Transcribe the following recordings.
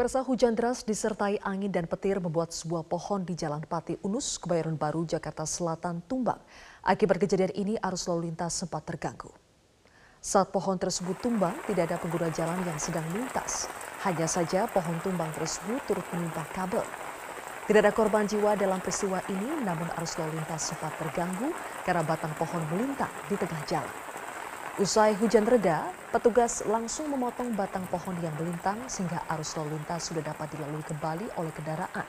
Pemirsa hujan deras disertai angin dan petir membuat sebuah pohon di Jalan Pati Unus, Kebayoran Baru, Jakarta Selatan tumbang. Akibat kejadian ini arus lalu lintas sempat terganggu. Saat pohon tersebut tumbang, tidak ada pengguna jalan yang sedang melintas. Hanya saja pohon tumbang tersebut turut menimpa kabel. Tidak ada korban jiwa dalam peristiwa ini, namun arus lalu lintas sempat terganggu karena batang pohon melintang di tengah jalan. Usai hujan reda, petugas langsung memotong batang pohon yang melintang sehingga arus lalu lintas sudah dapat dilalui kembali oleh kendaraan.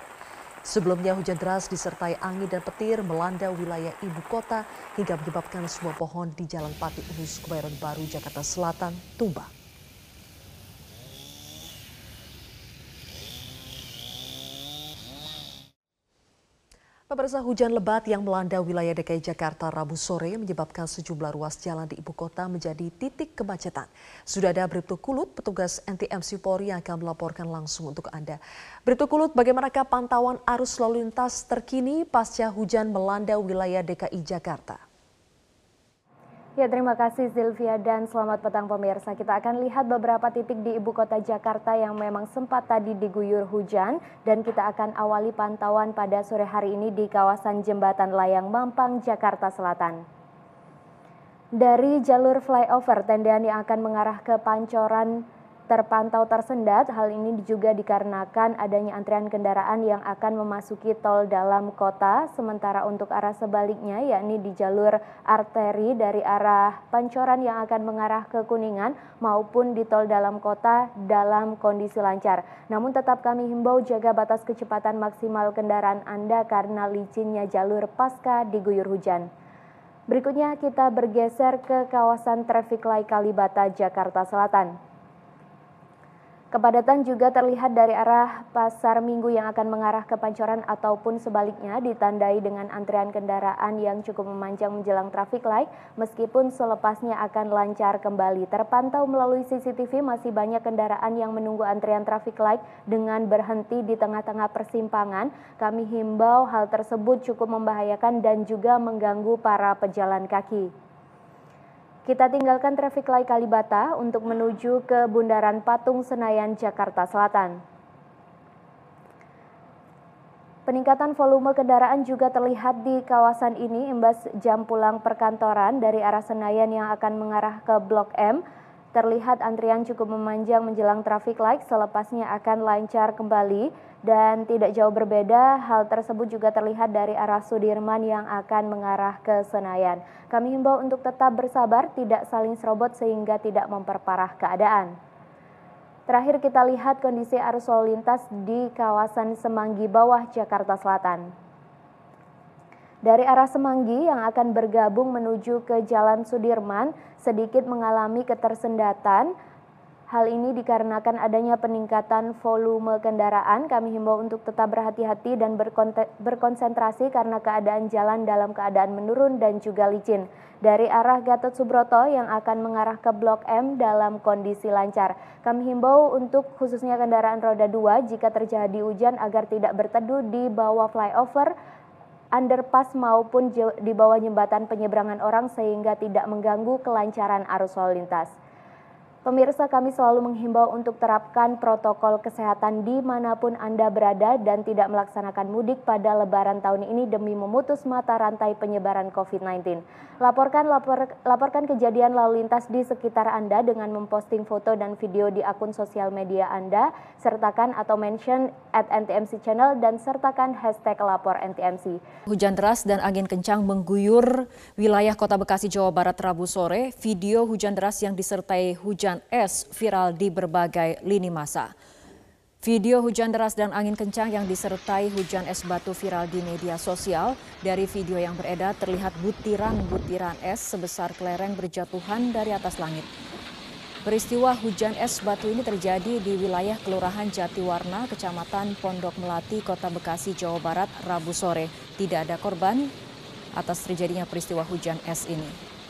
Sebelumnya hujan deras disertai angin dan petir melanda wilayah ibu kota hingga menyebabkan sebuah pohon di Jalan Pati Unus Kebayoran Baru Jakarta Selatan tumbang. Pemirsa hujan lebat yang melanda wilayah DKI Jakarta Rabu sore menyebabkan sejumlah ruas jalan di ibu kota menjadi titik kemacetan. Sudah ada Bribtu Kulut, petugas NTMC Polri yang akan melaporkan langsung untuk Anda. Bribtu Kulut, bagaimanakah pantauan arus lalu lintas terkini pasca hujan melanda wilayah DKI Jakarta? Ya, terima kasih Sylvia dan selamat petang pemirsa. Kita akan lihat beberapa titik di ibu kota Jakarta yang memang sempat tadi diguyur hujan dan kita akan awali pantauan pada sore hari ini di kawasan Jembatan Layang Mampang, Jakarta Selatan. Dari jalur flyover tendean yang akan mengarah ke Pancoran terpantau tersendat. Hal ini juga dikarenakan adanya antrian kendaraan yang akan memasuki tol dalam kota. Sementara untuk arah sebaliknya yakni di jalur arteri dari arah Pancoran yang akan mengarah ke Kuningan maupun di tol dalam kota dalam kondisi lancar. Namun tetap kami himbau jaga batas kecepatan maksimal kendaraan Anda karena licinnya jalur pasca diguyur hujan. Berikutnya kita bergeser ke kawasan traffic light Kalibata, Jakarta Selatan. Kepadatan juga terlihat dari arah pasar minggu yang akan mengarah ke Pancoran ataupun sebaliknya ditandai dengan antrian kendaraan yang cukup memanjang menjelang traffic light meskipun selepasnya akan lancar kembali. Terpantau melalui CCTV masih banyak kendaraan yang menunggu antrian traffic light dengan berhenti di tengah-tengah persimpangan. Kami himbau hal tersebut cukup membahayakan dan juga mengganggu para pejalan kaki. Kita tinggalkan traffic light Kalibata untuk menuju ke Bundaran Patung Senayan, Jakarta Selatan. Peningkatan volume kendaraan juga terlihat di kawasan ini imbas jam pulang perkantoran dari arah Senayan yang akan mengarah ke Blok M. Terlihat antrian cukup memanjang menjelang traffic light selepasnya akan lancar kembali dan tidak jauh berbeda, hal tersebut juga terlihat dari arah Sudirman yang akan mengarah ke Senayan. Kami himbau untuk tetap bersabar, tidak saling serobot sehingga tidak memperparah keadaan. Terakhir kita lihat kondisi arus lalu lintas di kawasan Semanggi Bawah, Jakarta Selatan. Dari arah Semanggi yang akan bergabung menuju ke Jalan Sudirman sedikit mengalami ketersendatan Hal ini dikarenakan adanya peningkatan volume kendaraan. Kami himbau untuk tetap berhati-hati dan berkonsentrasi karena keadaan jalan dalam keadaan menurun dan juga licin. Dari arah Gatot Subroto yang akan mengarah ke Blok M dalam kondisi lancar. Kami himbau untuk khususnya kendaraan roda 2 jika terjadi hujan agar tidak berteduh di bawah flyover underpass maupun di bawah jembatan penyeberangan orang sehingga tidak mengganggu kelancaran arus lalu lintas. Pemirsa kami selalu menghimbau untuk terapkan protokol kesehatan di mana pun Anda berada dan tidak melaksanakan mudik pada lebaran tahun ini demi memutus mata rantai penyebaran COVID-19. Laporkan lapor, laporkan kejadian lalu lintas di sekitar Anda dengan memposting foto dan video di akun sosial media Anda, sertakan atau mention at NTMC Channel dan sertakan hashtag lapor NTMC. Hujan deras dan angin kencang mengguyur wilayah kota Bekasi, Jawa Barat Rabu sore. Video hujan deras yang disertai hujan hujan es viral di berbagai lini masa. Video hujan deras dan angin kencang yang disertai hujan es batu viral di media sosial. Dari video yang beredar terlihat butiran-butiran es sebesar kelereng berjatuhan dari atas langit. Peristiwa hujan es batu ini terjadi di wilayah Kelurahan Jatiwarna, Kecamatan Pondok Melati, Kota Bekasi, Jawa Barat, Rabu sore. Tidak ada korban atas terjadinya peristiwa hujan es ini.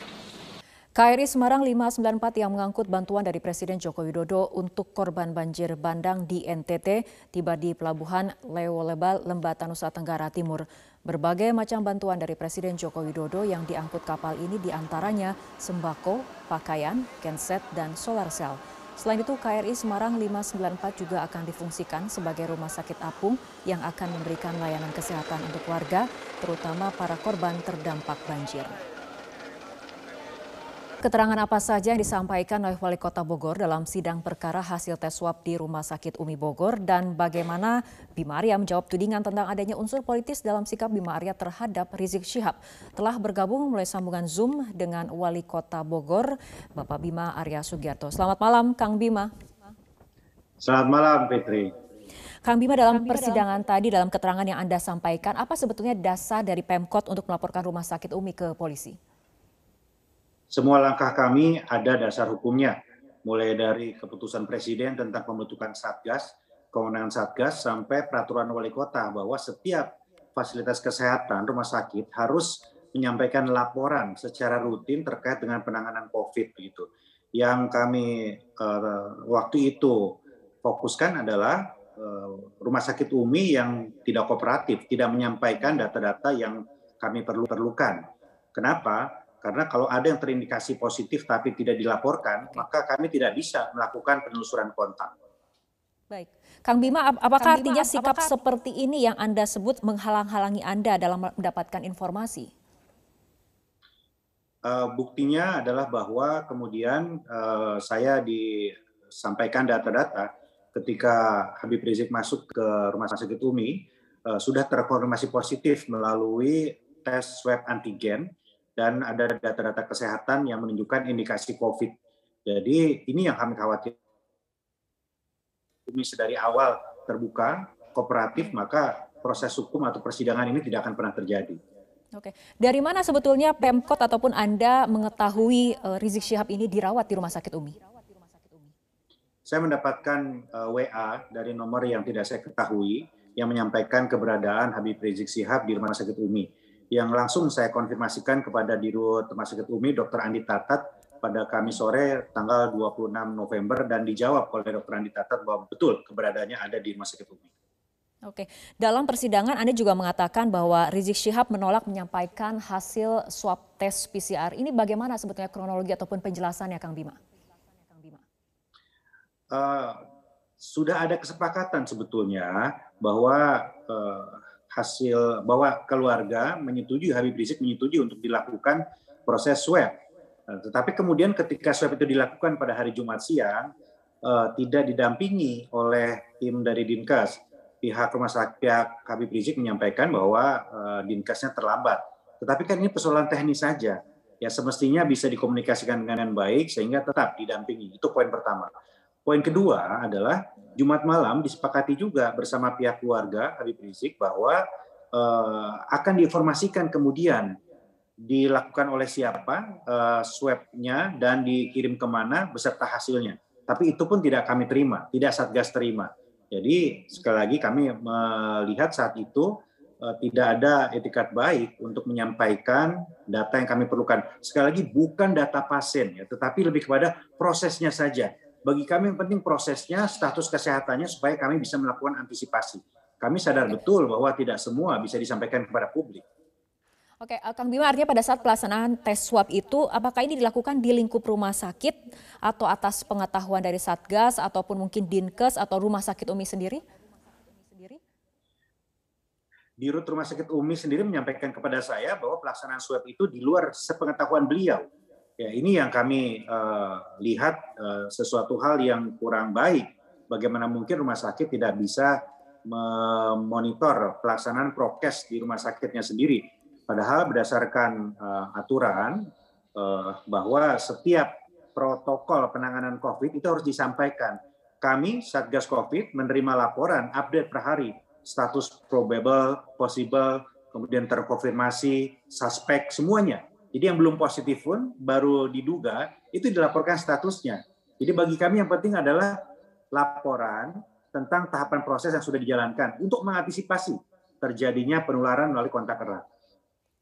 KRI Semarang 594 yang mengangkut bantuan dari Presiden Joko Widodo untuk korban banjir bandang di NTT tiba di pelabuhan Lewolebal, Lembata, Nusa Tenggara Timur. Berbagai macam bantuan dari Presiden Joko Widodo yang diangkut kapal ini di antaranya sembako, pakaian, genset, dan solar cell. Selain itu, KRI Semarang 594 juga akan difungsikan sebagai rumah sakit apung yang akan memberikan layanan kesehatan untuk warga, terutama para korban terdampak banjir. Keterangan apa saja yang disampaikan oleh Wali Kota Bogor dalam sidang perkara hasil tes swab di Rumah Sakit Umi Bogor dan bagaimana Bima Arya menjawab tudingan tentang adanya unsur politis dalam sikap Bima Arya terhadap Rizik Syihab. Telah bergabung mulai sambungan Zoom dengan Wali Kota Bogor, Bapak Bima Arya Sugiarto. Selamat malam, Kang Bima. Selamat malam, Fitri. Kang Bima dalam persidangan tadi dalam keterangan yang Anda sampaikan, apa sebetulnya dasar dari Pemkot untuk melaporkan Rumah Sakit Umi ke polisi? Semua langkah kami ada dasar hukumnya, mulai dari keputusan Presiden tentang pembentukan Satgas, kewenangan Satgas, sampai peraturan wali kota bahwa setiap fasilitas kesehatan rumah sakit harus menyampaikan laporan secara rutin terkait dengan penanganan COVID gitu. Yang kami uh, waktu itu fokuskan adalah uh, rumah sakit UMI yang tidak kooperatif, tidak menyampaikan data-data yang kami perlu perlukan. Kenapa? Karena kalau ada yang terindikasi positif tapi tidak dilaporkan, maka kami tidak bisa melakukan penelusuran kontak. Baik, Kang Bima, apakah Kang Bima, artinya sikap apakah... seperti ini yang Anda sebut menghalang-halangi Anda dalam mendapatkan informasi? Uh, buktinya adalah bahwa kemudian uh, saya disampaikan data-data ketika Habib Rizik masuk ke rumah sakit Umi uh, sudah terkonfirmasi positif melalui tes swab antigen dan ada data-data kesehatan yang menunjukkan indikasi COVID. Jadi ini yang kami khawatir. Ini dari awal terbuka, kooperatif, maka proses hukum atau persidangan ini tidak akan pernah terjadi. Oke, dari mana sebetulnya Pemkot ataupun Anda mengetahui uh, Rizik Syihab ini dirawat di Rumah Sakit Umi? Saya mendapatkan uh, eh, WA dari nomor yang tidak saya ketahui yang menyampaikan keberadaan Habib Rizik Syihab di Rumah Sakit Umi yang langsung saya konfirmasikan kepada Dirut Rumah Sakit Umi Dr. Andi Tatat pada Kamis sore tanggal 26 November dan dijawab oleh Dr. Andi Tatat bahwa betul keberadaannya ada di Rumah Sakit Umi. Oke, dalam persidangan Anda juga mengatakan bahwa Rizik Syihab menolak menyampaikan hasil swab tes PCR. Ini bagaimana sebetulnya kronologi ataupun penjelasannya, Kang Bima? Uh, sudah ada kesepakatan sebetulnya bahwa uh, hasil bahwa keluarga menyetujui Habib Rizik menyetujui untuk dilakukan proses swab. Nah, tetapi kemudian ketika swab itu dilakukan pada hari Jumat siang eh, tidak didampingi oleh tim dari Dinkes. Pihak rumah sakit pihak Habib Rizik menyampaikan bahwa eh, Dinkesnya terlambat. Tetapi kan ini persoalan teknis saja. Ya semestinya bisa dikomunikasikan dengan baik sehingga tetap didampingi. Itu poin pertama. Poin kedua adalah Jumat malam disepakati juga bersama pihak keluarga Habib Rizik bahwa uh, akan diinformasikan kemudian dilakukan oleh siapa uh, swabnya dan dikirim ke mana beserta hasilnya. Tapi itu pun tidak kami terima, tidak Satgas terima. Jadi sekali lagi kami melihat saat itu uh, tidak ada etikat baik untuk menyampaikan data yang kami perlukan. Sekali lagi bukan data pasien ya, tetapi lebih kepada prosesnya saja bagi kami yang penting prosesnya, status kesehatannya supaya kami bisa melakukan antisipasi. Kami sadar betul bahwa tidak semua bisa disampaikan kepada publik. Oke, eh, Kang Bima artinya pada saat pelaksanaan tes swab itu, apakah ini dilakukan di lingkup rumah sakit atau atas pengetahuan dari Satgas ataupun mungkin Dinkes atau rumah sakit Umi sendiri? Di rut rumah sakit Umi sendiri menyampaikan kepada saya bahwa pelaksanaan swab itu di luar sepengetahuan beliau Ya, ini yang kami uh, lihat uh, sesuatu hal yang kurang baik. Bagaimana mungkin rumah sakit tidak bisa memonitor pelaksanaan prokes di rumah sakitnya sendiri. Padahal berdasarkan uh, aturan uh, bahwa setiap protokol penanganan COVID itu harus disampaikan. Kami Satgas COVID menerima laporan update per hari status probable, possible, kemudian terkonfirmasi, suspek semuanya jadi yang belum positif pun baru diduga itu dilaporkan statusnya. Jadi bagi kami yang penting adalah laporan tentang tahapan proses yang sudah dijalankan untuk mengantisipasi terjadinya penularan melalui kontak erat.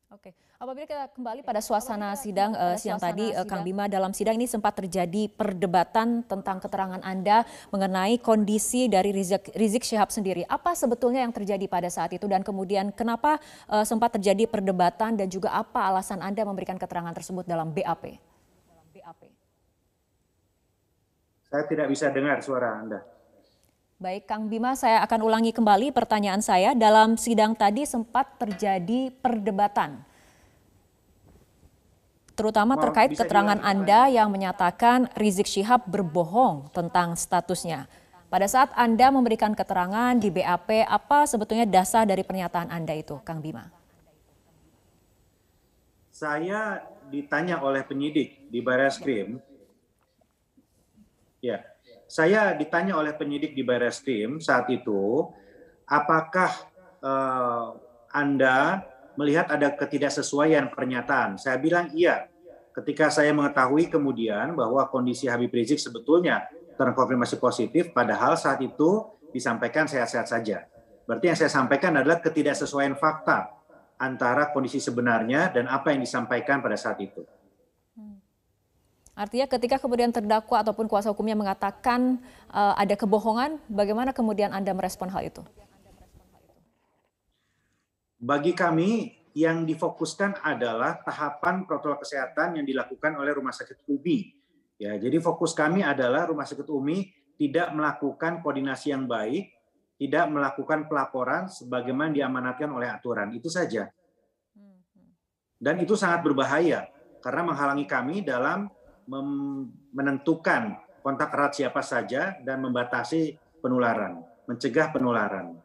Oke, apabila kita kembali pada suasana sidang uh, siang tadi, uh, Kang Bima dalam sidang ini sempat terjadi perdebatan tentang keterangan Anda mengenai kondisi dari Rizik, Rizik Syihab sendiri. Apa sebetulnya yang terjadi pada saat itu dan kemudian kenapa uh, sempat terjadi perdebatan dan juga apa alasan Anda memberikan keterangan tersebut dalam BAP? Saya tidak bisa dengar suara Anda. Baik, Kang Bima, saya akan ulangi kembali pertanyaan saya. Dalam sidang tadi sempat terjadi perdebatan, terutama terkait keterangan Anda yang menyatakan Rizik Syihab berbohong tentang statusnya. Pada saat Anda memberikan keterangan di BAP, apa sebetulnya dasar dari pernyataan Anda itu, Kang Bima? Saya ditanya oleh penyidik di Barreskrim, ya, saya ditanya oleh penyidik di Barreskrim saat itu, apakah eh, Anda melihat ada ketidaksesuaian pernyataan? Saya bilang iya. Ketika saya mengetahui kemudian bahwa kondisi Habib Rizik sebetulnya terkonfirmasi positif, padahal saat itu disampaikan sehat-sehat saja. Berarti yang saya sampaikan adalah ketidaksesuaian fakta antara kondisi sebenarnya dan apa yang disampaikan pada saat itu. Artinya ketika kemudian terdakwa ataupun kuasa hukumnya mengatakan uh, ada kebohongan, bagaimana kemudian Anda merespon hal itu? Bagi kami yang difokuskan adalah tahapan protokol kesehatan yang dilakukan oleh Rumah Sakit UBI. Ya, jadi fokus kami adalah Rumah Sakit UMI tidak melakukan koordinasi yang baik, tidak melakukan pelaporan sebagaimana diamanatkan oleh aturan. Itu saja. Dan itu sangat berbahaya karena menghalangi kami dalam menentukan kontak erat siapa saja dan membatasi penularan, mencegah penularan.